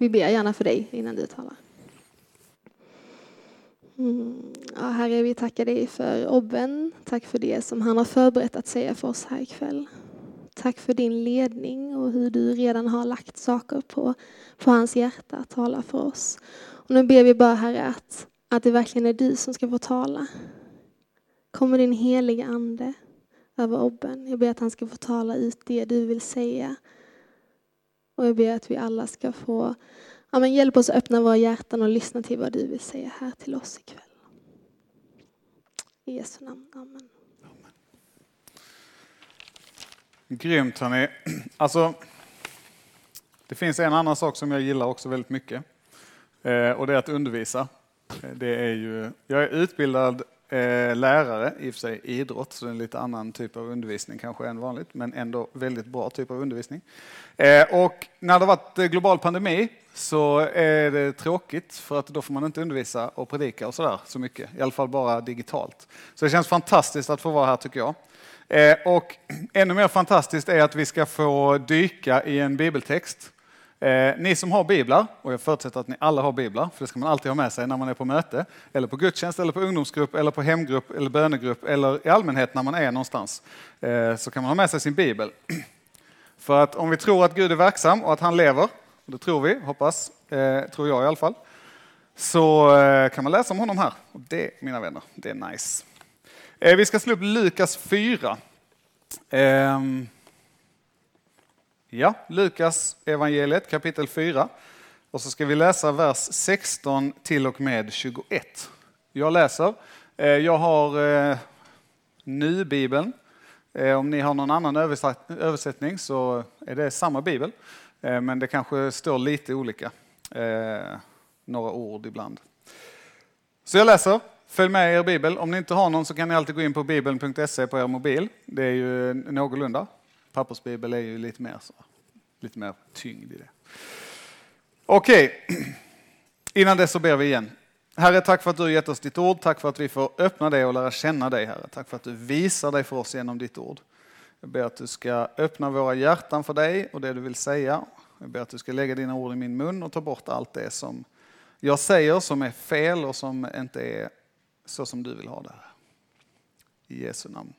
Vi ber gärna för dig innan du talar. Mm. Ja, herre, vi tackar dig för Obben. Tack för det som han har förberett att säga för oss här ikväll. Tack för din ledning och hur du redan har lagt saker på, på hans hjärta att tala för oss. Och nu ber vi bara, Herre, att, att det verkligen är du som ska få tala. Kommer din heliga Ande över Obben. Jag ber att han ska få tala ut det du vill säga. Och jag ber att vi alla ska få ja, men hjälp oss att öppna våra hjärtan och lyssna till vad du vill säga här till oss ikväll. I Jesu namn. Amen. Grymt hörni. Alltså, det finns en annan sak som jag gillar också väldigt mycket. Eh, och det är att undervisa. Eh, det är ju, jag är utbildad eh, lärare, i och för sig idrott, så det är en lite annan typ av undervisning kanske än vanligt, men ändå väldigt bra typ av undervisning. Eh, och när det har varit eh, global pandemi så är det tråkigt för att då får man inte undervisa och predika och sådär så mycket, i alla fall bara digitalt. Så det känns fantastiskt att få vara här tycker jag. Eh, och ännu mer fantastiskt är att vi ska få dyka i en bibeltext Eh, ni som har biblar, och jag förutsätter att ni alla har biblar, för det ska man alltid ha med sig när man är på möte, eller på gudstjänst, eller på ungdomsgrupp, eller på hemgrupp, eller bönegrupp, eller i allmänhet när man är någonstans, eh, så kan man ha med sig sin bibel. För att om vi tror att Gud är verksam och att han lever, och det tror vi, hoppas, eh, tror jag i alla fall, så eh, kan man läsa om honom här. Och det, mina vänner, det är nice. Eh, vi ska slå upp Lukas 4. Ja, Lukas evangeliet kapitel 4. Och så ska vi läsa vers 16 till och med 21. Jag läser. Eh, jag har eh, Nu-bibeln. Eh, om ni har någon annan översättning så är det samma bibel. Eh, men det kanske står lite olika. Några ord ibland. Så jag läser. Följ med i er bibel. Om ni inte har någon så kan ni alltid gå in på bibeln.se på er mobil. Det är ju någorlunda. Pappersbibel är ju lite mer, så, lite mer tyngd i det. Okej, innan dess så ber vi igen. Herre, tack för att du har gett oss ditt ord. Tack för att vi får öppna det och lära känna dig, Herre. Tack för att du visar dig för oss genom ditt ord. Jag ber att du ska öppna våra hjärtan för dig och det du vill säga. Jag ber att du ska lägga dina ord i min mun och ta bort allt det som jag säger som är fel och som inte är så som du vill ha det. I Jesu namn.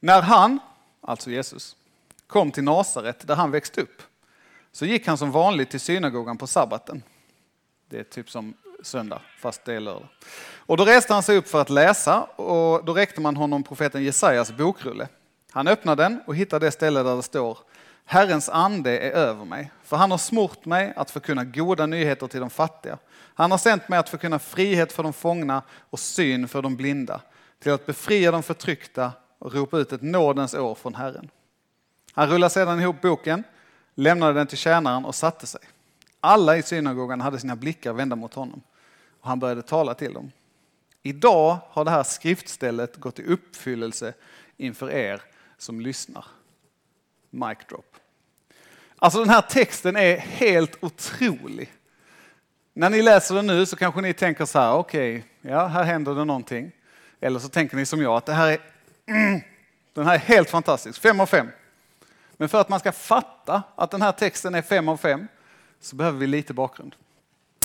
När han, alltså Jesus, kom till Nasaret där han växte upp så gick han som vanligt till synagogan på sabbaten. Det är typ som söndag, fast det är lördag. Och då reste han sig upp för att läsa och då räckte man honom profeten Jesajas bokrulle. Han öppnade den och hittade det ställe där det står Herrens ande är över mig, för han har smort mig att förkunna goda nyheter till de fattiga. Han har sänt mig att förkunna frihet för de fångna och syn för de blinda, till att befria de förtryckta och ropa ut ett nådens år från Herren. Han rullade sedan ihop boken, lämnade den till tjänaren och satte sig. Alla i synagogan hade sina blickar vända mot honom och han började tala till dem. Idag har det här skriftstället gått i uppfyllelse inför er som lyssnar. Mic drop. Alltså den här texten är helt otrolig. När ni läser den nu så kanske ni tänker så här, okej, okay, ja här händer det någonting. Eller så tänker ni som jag att det här är Mm. Den här är helt fantastisk, fem av fem. Men för att man ska fatta att den här texten är fem av fem så behöver vi lite bakgrund.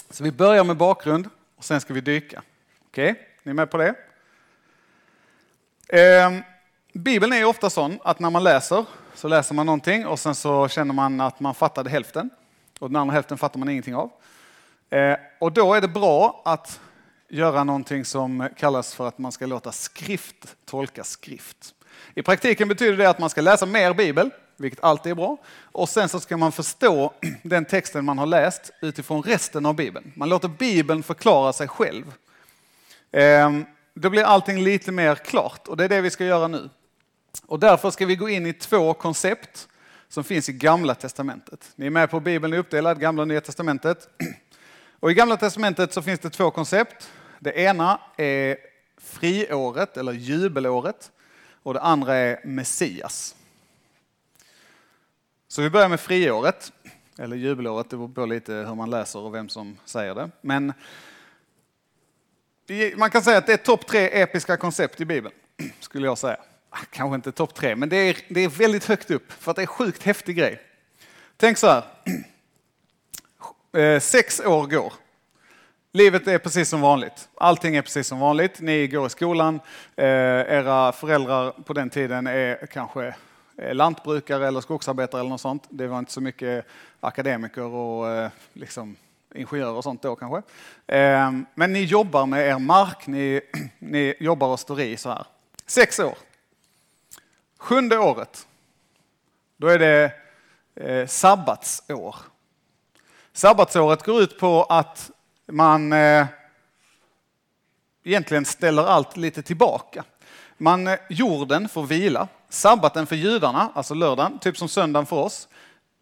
Så vi börjar med bakgrund och sen ska vi dyka. Okej, okay? ni är med på det? Eh, Bibeln är ofta sån att när man läser så läser man någonting och sen så känner man att man fattade hälften och den andra hälften fattar man ingenting av. Eh, och då är det bra att göra någonting som kallas för att man ska låta skrift tolka skrift. I praktiken betyder det att man ska läsa mer bibel, vilket alltid är bra. Och sen så ska man förstå den texten man har läst utifrån resten av bibeln. Man låter bibeln förklara sig själv. Ehm, då blir allting lite mer klart och det är det vi ska göra nu. Och därför ska vi gå in i två koncept som finns i Gamla Testamentet. Ni är med på Bibeln är uppdelad, Gamla och Nya Testamentet. Och I Gamla Testamentet så finns det två koncept. Det ena är friåret eller jubelåret och det andra är Messias. Så vi börjar med friåret, eller jubelåret, det beror på lite hur man läser och vem som säger det. Men man kan säga att det är topp tre episka koncept i Bibeln, skulle jag säga. Ah, kanske inte topp tre, men det är, det är väldigt högt upp för att det är sjukt häftig grej. Tänk så här. Eh, Sex år går. Livet är precis som vanligt. Allting är precis som vanligt. Ni går i skolan. Eh, era föräldrar på den tiden är kanske eh, lantbrukare eller skogsarbetare eller något sånt. Det var inte så mycket akademiker och eh, liksom ingenjörer och sånt då kanske. Eh, men ni jobbar med er mark, ni, ni jobbar och står i så här. Sex år. Sjunde året, då är det eh, sabbatsår. Sabbatsåret går ut på att man eh, egentligen ställer allt lite tillbaka. Man, eh, jorden får vila. Sabbaten för judarna, alltså lördagen, typ som söndagen för oss,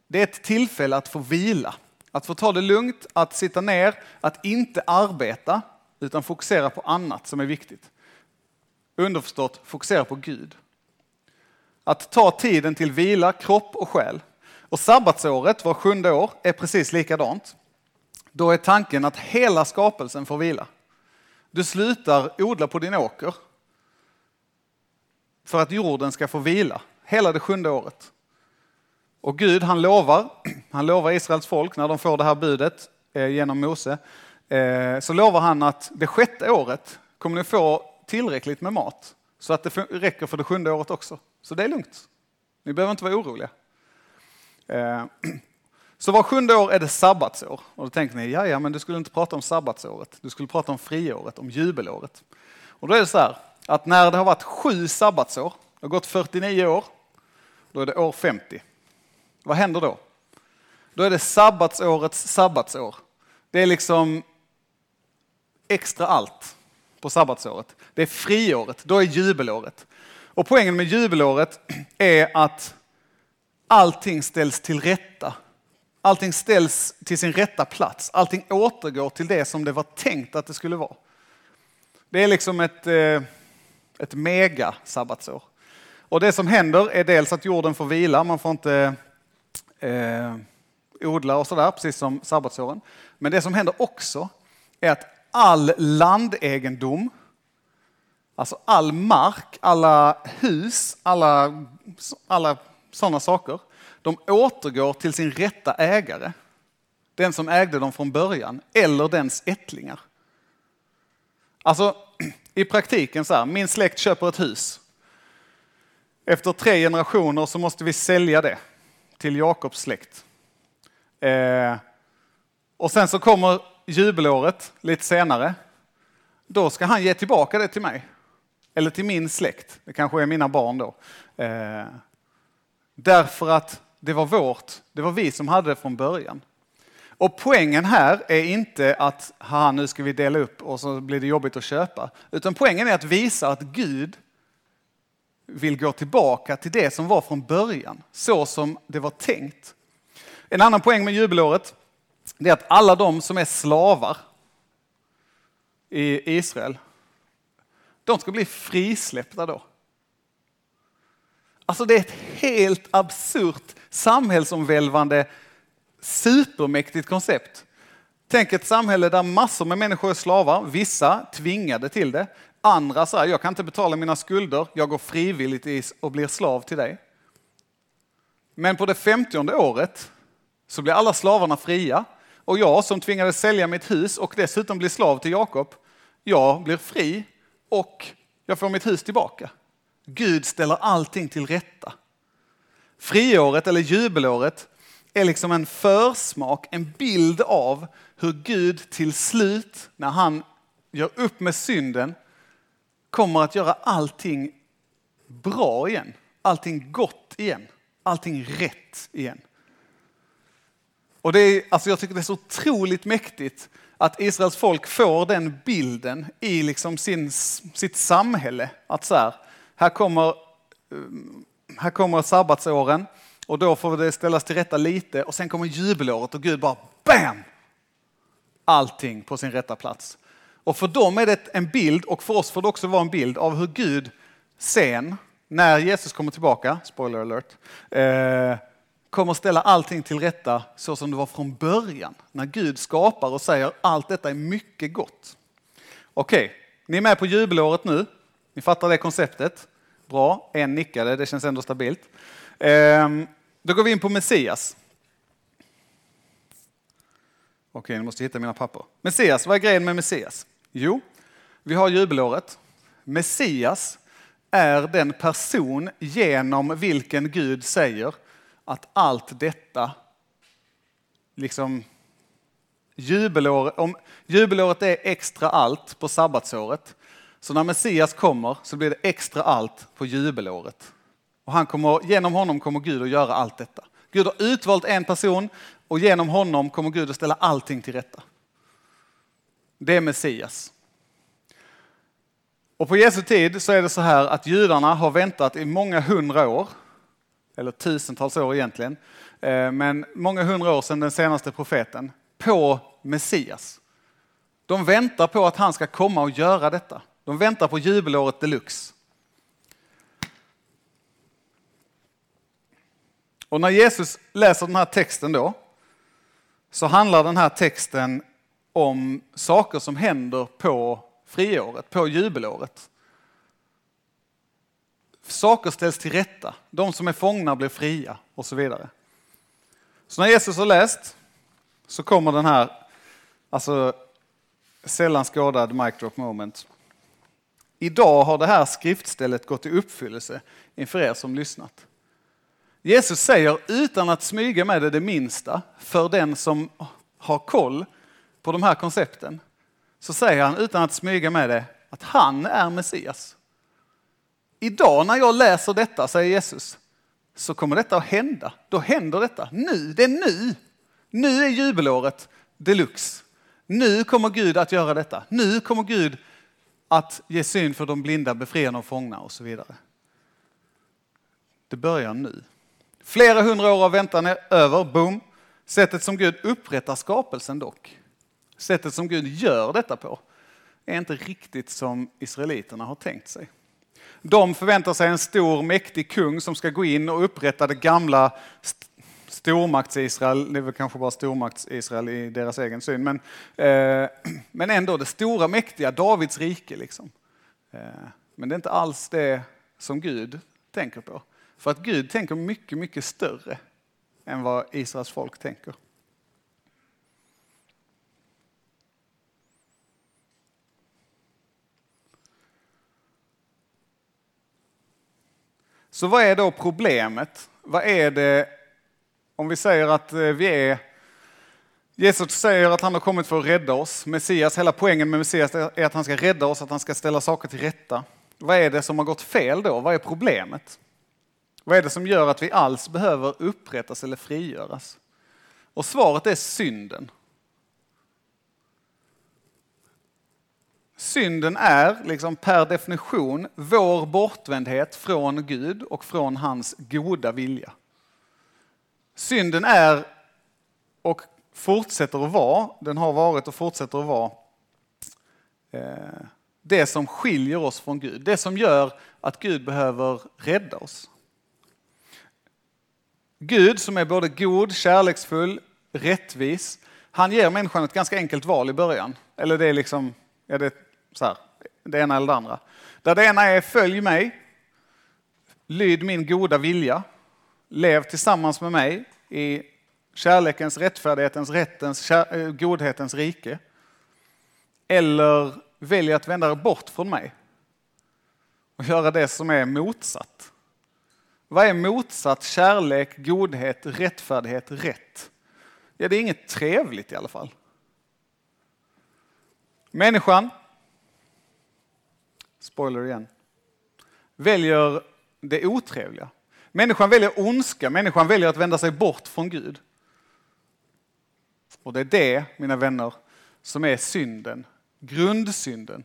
det är ett tillfälle att få vila. Att få ta det lugnt, att sitta ner, att inte arbeta, utan fokusera på annat som är viktigt. Underförstått, fokusera på Gud. Att ta tiden till vila, kropp och själ. Och sabbatsåret, var sjunde år, är precis likadant. Då är tanken att hela skapelsen får vila. Du slutar odla på din åker för att jorden ska få vila hela det sjunde året. Och Gud han lovar, han lovar Israels folk när de får det här budet eh, genom Mose, eh, så lovar han att det sjätte året kommer ni få tillräckligt med mat så att det räcker för det sjunde året också. Så det är lugnt. Ni behöver inte vara oroliga. Eh, så var sjunde år är det sabbatsår. Och då tänker ni, ja, ja, men du skulle inte prata om sabbatsåret. Du skulle prata om friåret, om jubelåret. Och då är det så här, att när det har varit sju sabbatsår, det har gått 49 år, då är det år 50. Vad händer då? Då är det sabbatsårets sabbatsår. Det är liksom extra allt på sabbatsåret. Det är friåret, då är jubelåret. Och poängen med jubelåret är att allting ställs till rätta. Allting ställs till sin rätta plats. Allting återgår till det som det var tänkt att det skulle vara. Det är liksom ett, eh, ett mega sabbatsår. Och det som händer är dels att jorden får vila, man får inte eh, odla och sådär, precis som sabbatsåren. Men det som händer också är att all landegendom, alltså all mark, alla hus, alla, alla sådana saker, de återgår till sin rätta ägare. Den som ägde dem från början, eller dens ättlingar. Alltså i praktiken så här, min släkt köper ett hus. Efter tre generationer så måste vi sälja det till Jakobs släkt. Eh, och sen så kommer jubelåret lite senare. Då ska han ge tillbaka det till mig. Eller till min släkt. Det kanske är mina barn då. Eh, därför att det var vårt, det var vi som hade det från början. Och poängen här är inte att ha, nu ska vi dela upp och så blir det jobbigt att köpa. Utan poängen är att visa att Gud vill gå tillbaka till det som var från början, så som det var tänkt. En annan poäng med jubelåret är att alla de som är slavar i Israel, de ska bli frisläppta då. Alltså det är ett helt absurt, samhällsomvälvande, supermäktigt koncept. Tänk ett samhälle där massor med människor är slavar, vissa tvingade till det, Andra säger, jag kan inte betala mina skulder, jag går frivilligt och blir slav till dig. Men på det femtionde året så blir alla slavarna fria och jag som tvingades sälja mitt hus och dessutom bli slav till Jakob, jag blir fri och jag får mitt hus tillbaka. Gud ställer allting till rätta. Friåret eller jubelåret är liksom en försmak, en bild av hur Gud till slut, när han gör upp med synden, kommer att göra allting bra igen. Allting gott igen. Allting rätt igen. Och det är, alltså jag tycker det är så otroligt mäktigt att Israels folk får den bilden i liksom sin, sitt samhälle. Att så här, här, kommer, eh, här kommer sabbatsåren och då får det ställas till rätta lite och sen kommer jubelåret och Gud bara BAM! Allting på sin rätta plats. Och för dem är det en bild, och för oss får det också vara en bild av hur Gud sen, när Jesus kommer tillbaka, spoiler alert, eh, kommer ställa allting till rätta så som det var från början. När Gud skapar och säger allt detta är mycket gott. Okej, okay. ni är med på jubelåret nu. Ni fattar det konceptet. Bra, en nickade, det känns ändå stabilt. Ehm, då går vi in på Messias. Okej, nu måste jag hitta mina papper. Messias, vad är grejen med Messias? Jo, vi har jubelåret. Messias är den person genom vilken Gud säger att allt detta, liksom jubelår, om jubelåret är extra allt på sabbatsåret, så när Messias kommer så blir det extra allt på jubelåret. Och han kommer, genom honom kommer Gud att göra allt detta. Gud har utvalt en person och genom honom kommer Gud att ställa allting till rätta. Det är Messias. Och på Jesu tid så är det så här att judarna har väntat i många hundra år, eller tusentals år egentligen, eh, men många hundra år sedan den senaste profeten, på Messias. De väntar på att han ska komma och göra detta. De väntar på jubelåret deluxe. Och när Jesus läser den här texten då, så handlar den här texten om saker som händer på friåret, på jubelåret. Saker ställs till rätta, de som är fångna blir fria och så vidare. Så när Jesus har läst så kommer den här, alltså sällan skådad mic drop moment. Idag har det här skriftstället gått i uppfyllelse inför er som lyssnat. Jesus säger utan att smyga med det det minsta för den som har koll på de här koncepten, så säger han utan att smyga med det att han är Messias. Idag när jag läser detta, säger Jesus, så kommer detta att hända. Då händer detta. Nu, det är nu. Nu är jubelåret deluxe. Nu kommer Gud att göra detta. Nu kommer Gud att ge syn för de blinda, befria de fångna och så vidare. Det börjar nu. Flera hundra år av väntan är över, boom. Sättet som Gud upprättar skapelsen dock, sättet som Gud gör detta på, är inte riktigt som israeliterna har tänkt sig. De förväntar sig en stor mäktig kung som ska gå in och upprätta det gamla stormakts-Israel, det är väl kanske bara stormakts-Israel i deras egen syn, men, eh, men ändå det stora mäktiga Davids rike. Liksom. Eh, men det är inte alls det som Gud tänker på. För att Gud tänker mycket, mycket större än vad Israels folk tänker. Så vad är då problemet? Vad är det om vi säger att eh, vi är Jesus säger att han har kommit för att rädda oss. Messias, hela poängen med Messias är att han ska rädda oss, att han ska ställa saker till rätta. Vad är det som har gått fel då? Vad är problemet? Vad är det som gör att vi alls behöver upprättas eller frigöras? Och svaret är synden. Synden är liksom per definition vår bortvändhet från Gud och från hans goda vilja. Synden är och fortsätter att vara, den har varit och fortsätter att vara, eh, det som skiljer oss från Gud. Det som gör att Gud behöver rädda oss. Gud som är både god, kärleksfull, rättvis, han ger människan ett ganska enkelt val i början. Eller det är liksom, ja det, så här, det ena eller det andra. Där det ena är följ mig, lyd min goda vilja, lev tillsammans med mig i kärlekens, rättfärdighetens, rättens, kär, eh, godhetens rike. Eller välj att vända dig bort från mig och göra det som är motsatt. Vad är motsatt kärlek, godhet, rättfärdighet, rätt? Ja, det är inget trevligt i alla fall. Människan, spoiler igen, väljer det otrevliga. Människan väljer ondska, människan väljer att vända sig bort från Gud. Och det är det, mina vänner, som är synden, grundsynden.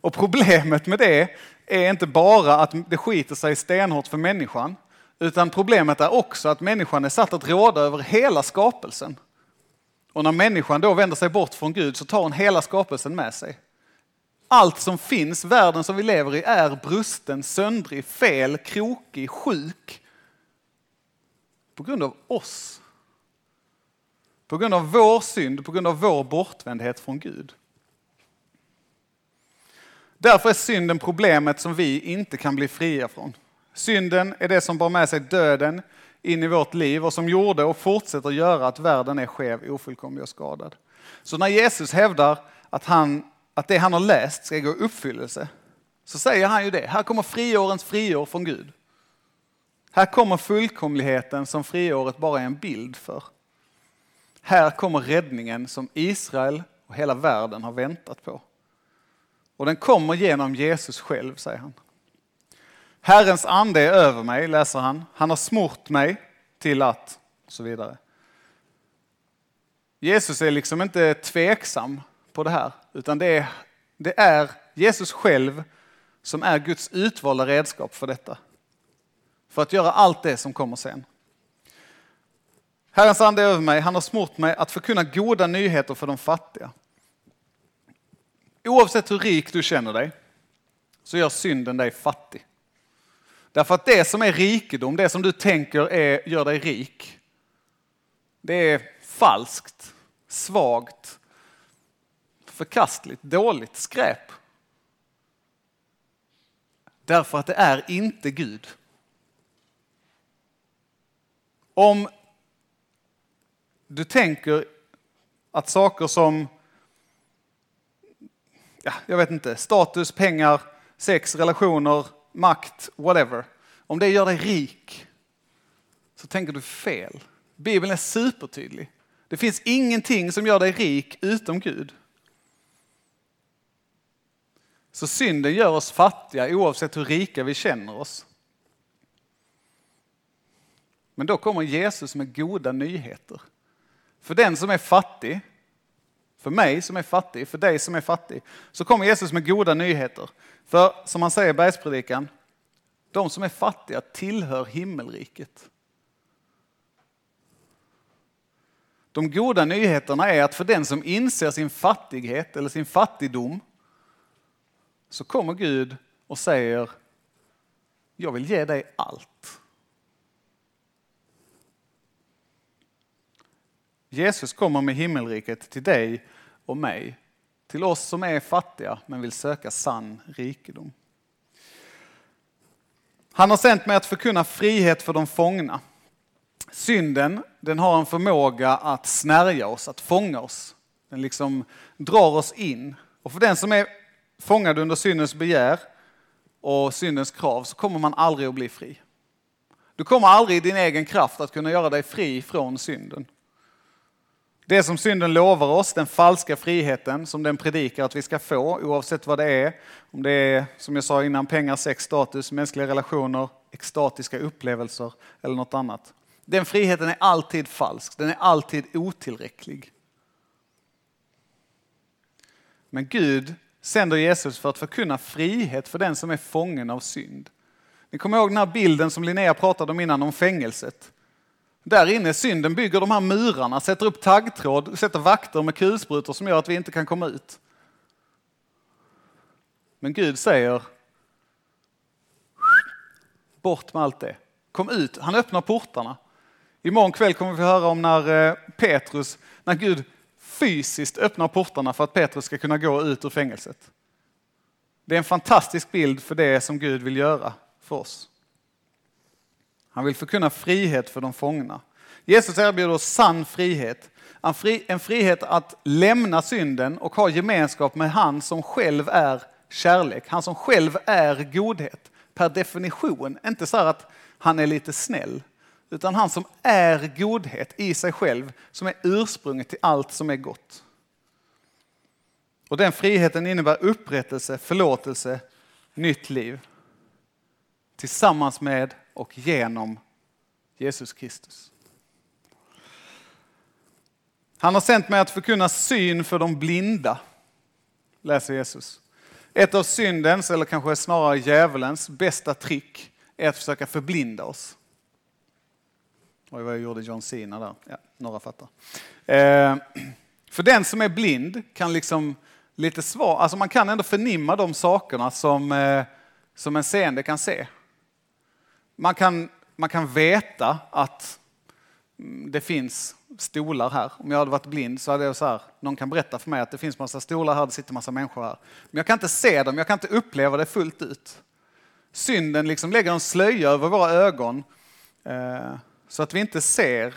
Och problemet med det är inte bara att det skiter sig stenhårt för människan, utan problemet är också att människan är satt att råda över hela skapelsen. Och när människan då vänder sig bort från Gud så tar hon hela skapelsen med sig. Allt som finns, världen som vi lever i, är brusten, söndrig, fel, krokig, sjuk. På grund av oss. På grund av vår synd, på grund av vår bortvändhet från Gud. Därför är synden problemet som vi inte kan bli fria från. Synden är det som bar med sig döden in i vårt liv och som gjorde och fortsätter göra att världen är skev, ofullkomlig och skadad. Så när Jesus hävdar att, han, att det han har läst ska gå i uppfyllelse, så säger han ju det. Här kommer friårens friår från Gud. Här kommer fullkomligheten som friåret bara är en bild för. Här kommer räddningen som Israel och hela världen har väntat på. Och den kommer genom Jesus själv, säger han. Herrens ande är över mig, läser han. Han har smort mig till att, och så vidare. Jesus är liksom inte tveksam på det här, utan det är, det är Jesus själv som är Guds utvalda redskap för detta. För att göra allt det som kommer sen. Herrens ande är över mig, han har smort mig att förkunna goda nyheter för de fattiga. Oavsett hur rik du känner dig så gör synden dig fattig. Därför att det som är rikedom, det som du tänker är, gör dig rik, det är falskt, svagt, förkastligt, dåligt, skräp. Därför att det är inte Gud. Om du tänker att saker som, ja, jag vet inte, status, pengar, sex, relationer, makt, whatever. Om det gör dig rik så tänker du fel. Bibeln är supertydlig. Det finns ingenting som gör dig rik utom Gud. Så synden gör oss fattiga oavsett hur rika vi känner oss. Men då kommer Jesus med goda nyheter. För den som är fattig, för mig som är fattig, för dig som är fattig, så kommer Jesus med goda nyheter. För som han säger i bergspredikan, de som är fattiga tillhör himmelriket. De goda nyheterna är att för den som inser sin fattighet eller sin fattigdom så kommer Gud och säger, jag vill ge dig allt. Jesus kommer med himmelriket till dig och mig, till oss som är fattiga men vill söka sann rikedom. Han har sänt mig att förkunna frihet för de fångna. Synden, den har en förmåga att snärja oss, att fånga oss. Den liksom drar oss in. Och för den som är fångad under syndens begär och syndens krav så kommer man aldrig att bli fri. Du kommer aldrig i din egen kraft att kunna göra dig fri från synden. Det som synden lovar oss, den falska friheten som den predikar att vi ska få oavsett vad det är. Om det är, som jag sa innan, pengar, sex, status, mänskliga relationer, extatiska upplevelser eller något annat. Den friheten är alltid falsk, den är alltid otillräcklig. Men Gud sänder Jesus för att förkunna frihet för den som är fången av synd. Ni kommer ihåg den här bilden som Linnea pratade om innan om fängelset. Där inne, synden bygger de här murarna, sätter upp taggtråd, sätter vakter med kulsprutor som gör att vi inte kan komma ut. Men Gud säger, bort med allt det. Kom ut, han öppnar portarna. Imorgon kväll kommer vi höra om när eh, Petrus, när Gud fysiskt öppnar portarna för att Petrus ska kunna gå ut ur fängelset. Det är en fantastisk bild för det som Gud vill göra för oss. Han vill förkunna frihet för de fångna. Jesus erbjuder oss sann frihet. En frihet att lämna synden och ha gemenskap med han som själv är kärlek. Han som själv är godhet. Per definition, inte så att han är lite snäll. Utan han som är godhet i sig själv, som är ursprunget till allt som är gott. Och den friheten innebär upprättelse, förlåtelse, nytt liv. Tillsammans med och genom Jesus Kristus. Han har sänt mig att förkunna syn för de blinda, läser Jesus. Ett av syndens, eller kanske snarare djävulens, bästa trick är att försöka förblinda oss. Oj, vad jag gjorde John Cena där. Ja, några fattar. Eh, för den som är blind kan liksom lite svar, alltså man kan ändå förnimma de sakerna som, eh, som en seende kan se. Man kan, man kan veta att mm, det finns stolar här. Om jag hade varit blind så hade jag så här, någon kan berätta för mig att det finns massa stolar här, det sitter massa människor här. Men jag kan inte se dem, jag kan inte uppleva det fullt ut. Synden liksom lägger en slöja över våra ögon. Eh, så att vi inte ser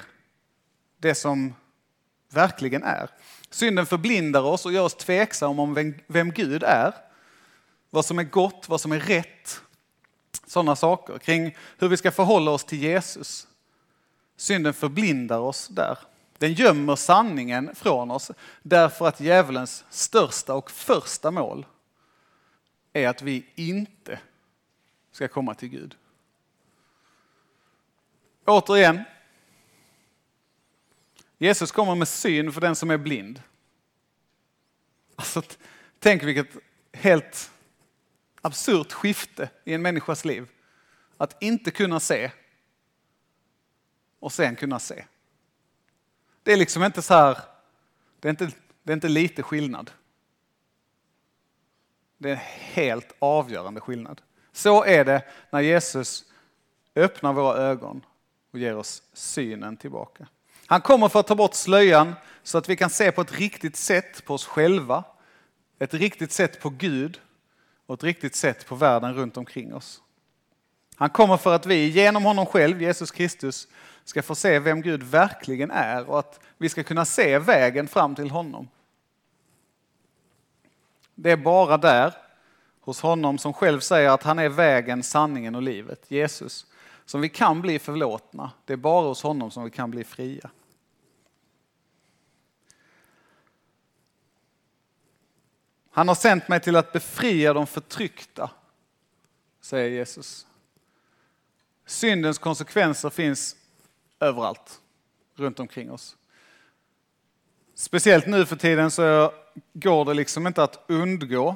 det som verkligen är. Synden förblindar oss och gör oss tveksamma om vem, vem Gud är. Vad som är gott, vad som är rätt. Sådana saker kring hur vi ska förhålla oss till Jesus. Synden förblindar oss där. Den gömmer sanningen från oss därför att djävulens största och första mål är att vi inte ska komma till Gud. Återigen, Jesus kommer med syn för den som är blind. Alltså, tänk vilket helt absurt skifte i en människas liv. Att inte kunna se och sen kunna se. Det är liksom inte så här, det är inte, det är inte lite skillnad. Det är en helt avgörande skillnad. Så är det när Jesus öppnar våra ögon och ger oss synen tillbaka. Han kommer för att ta bort slöjan så att vi kan se på ett riktigt sätt på oss själva, ett riktigt sätt på Gud och ett riktigt sätt på världen runt omkring oss. Han kommer för att vi genom honom själv, Jesus Kristus, ska få se vem Gud verkligen är och att vi ska kunna se vägen fram till honom. Det är bara där, hos honom som själv säger att han är vägen, sanningen och livet, Jesus, som vi kan bli förlåtna. Det är bara hos honom som vi kan bli fria. Han har sänt mig till att befria de förtryckta, säger Jesus. Syndens konsekvenser finns överallt runt omkring oss. Speciellt nu för tiden så går det liksom inte att undgå.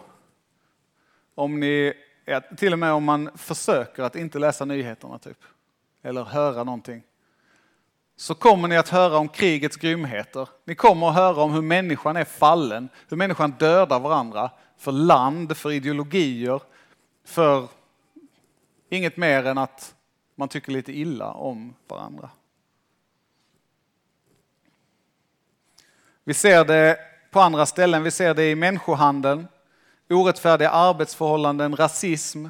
Om ni, till och med om man försöker att inte läsa nyheterna typ, eller höra någonting, så kommer ni att höra om krigets grymheter. Ni kommer att höra om hur människan är fallen, hur människan dödar varandra för land, för ideologier, för inget mer än att man tycker lite illa om varandra. Vi ser det på andra ställen, vi ser det i människohandeln, orättfärdiga arbetsförhållanden, rasism,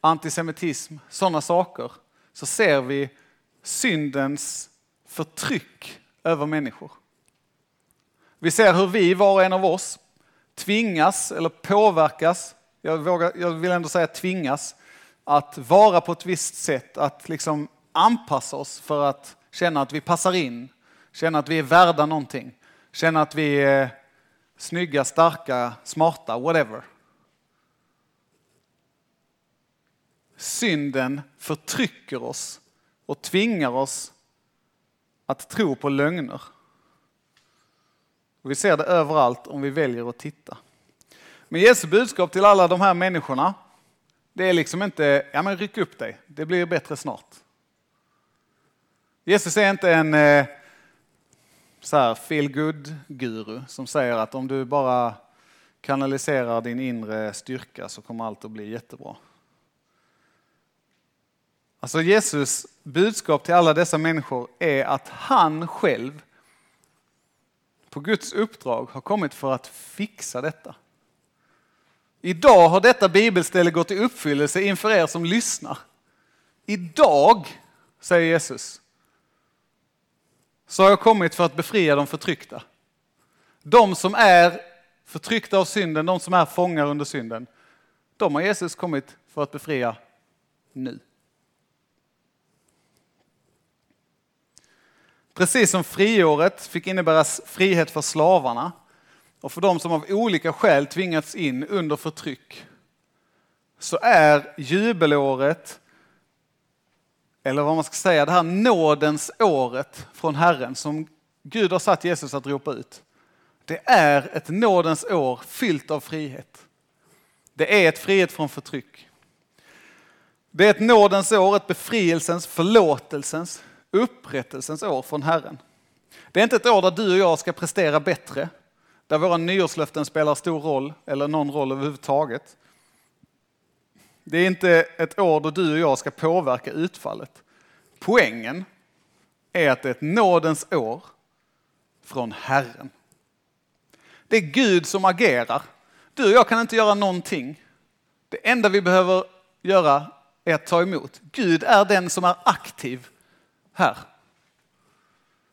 antisemitism, sådana saker. Så ser vi syndens förtryck över människor. Vi ser hur vi, var och en av oss, tvingas eller påverkas, jag, vågar, jag vill ändå säga tvingas, att vara på ett visst sätt, att liksom anpassa oss för att känna att vi passar in, känna att vi är värda någonting, känna att vi är snygga, starka, smarta, whatever. Synden förtrycker oss och tvingar oss att tro på lögner. vi ser det överallt om vi väljer att titta. Men Jesu budskap till alla de här människorna, det är liksom inte, ja men ryck upp dig, det blir bättre snart. Jesus är inte en eh, så här feel good guru som säger att om du bara kanaliserar din inre styrka så kommer allt att bli jättebra. Alltså Jesus budskap till alla dessa människor är att han själv på Guds uppdrag har kommit för att fixa detta. Idag har detta bibelställe gått i uppfyllelse inför er som lyssnar. Idag, säger Jesus, så har jag kommit för att befria de förtryckta. De som är förtryckta av synden, de som är fångar under synden, de har Jesus kommit för att befria nu. Precis som friåret fick innebära frihet för slavarna och för de som av olika skäl tvingats in under förtryck, så är jubelåret, eller vad man ska säga, det här nådens året från Herren som Gud har satt Jesus att ropa ut. Det är ett nådens år fyllt av frihet. Det är ett frihet från förtryck. Det är ett nådens år, ett befrielsens, förlåtelsens, upprättelsens år från Herren. Det är inte ett år där du och jag ska prestera bättre, där våra nyårslöften spelar stor roll, eller någon roll överhuvudtaget. Det är inte ett år då du och jag ska påverka utfallet. Poängen är att det är ett nådens år från Herren. Det är Gud som agerar. Du och jag kan inte göra någonting. Det enda vi behöver göra är att ta emot. Gud är den som är aktiv här.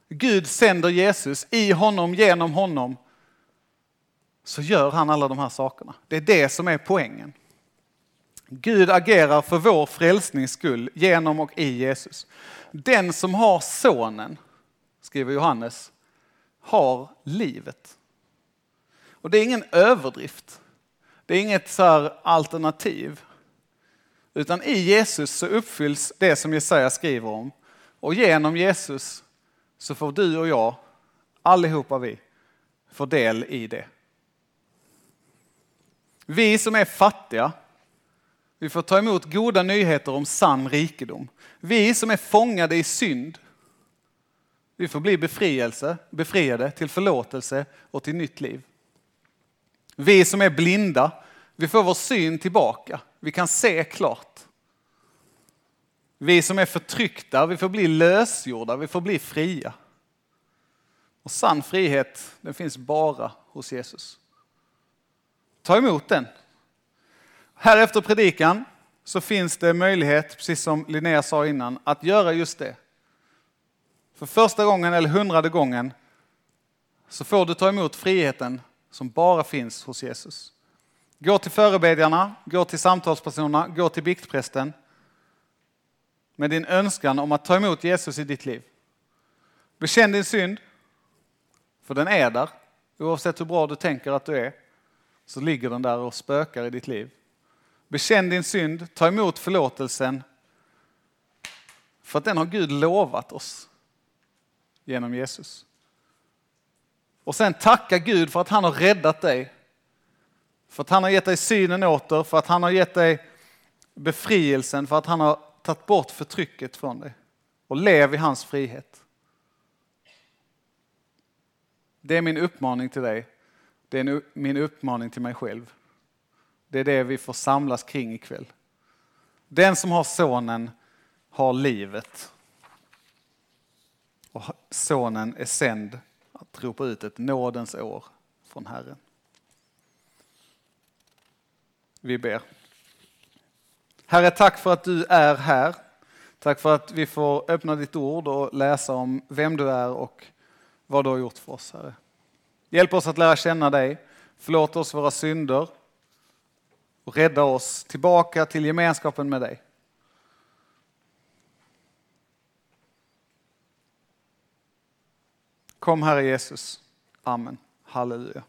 Gud sänder Jesus i honom, genom honom, så gör han alla de här sakerna. Det är det som är poängen. Gud agerar för vår frälsnings skull genom och i Jesus. Den som har sonen, skriver Johannes, har livet. Och det är ingen överdrift. Det är inget så alternativ. Utan i Jesus så uppfylls det som Jesaja skriver om. Och genom Jesus så får du och jag, allihopa vi, få del i det. Vi som är fattiga, vi får ta emot goda nyheter om sann rikedom. Vi som är fångade i synd, vi får bli befrielse, befriade till förlåtelse och till nytt liv. Vi som är blinda, vi får vår syn tillbaka. Vi kan se klart. Vi som är förtryckta, vi får bli lösgjorda, vi får bli fria. Och sann frihet, den finns bara hos Jesus. Ta emot den. Här efter predikan så finns det möjlighet, precis som Linnea sa innan, att göra just det. För första gången eller hundrade gången så får du ta emot friheten som bara finns hos Jesus. Gå till förebedjarna, gå till samtalspersonerna, gå till biktprästen med din önskan om att ta emot Jesus i ditt liv. Bekänn din synd, för den är där. Oavsett hur bra du tänker att du är, så ligger den där och spökar i ditt liv. Bekänn din synd, ta emot förlåtelsen, för att den har Gud lovat oss genom Jesus. Och sen tacka Gud för att han har räddat dig. För att han har gett dig synen åter, för att han har gett dig befrielsen, för att han har tagit bort förtrycket från dig. Och lev i hans frihet. Det är min uppmaning till dig. Det är min uppmaning till mig själv. Det är det vi får samlas kring ikväll. Den som har sonen har livet. Och sonen är sänd att ropa ut ett nådens år från Herren. Vi ber. Herre, tack för att du är här. Tack för att vi får öppna ditt ord och läsa om vem du är och vad du har gjort för oss, Herre. Hjälp oss att lära känna dig. Förlåt oss våra synder och rädda oss tillbaka till gemenskapen med dig. Kom Herre Jesus. Amen. Halleluja.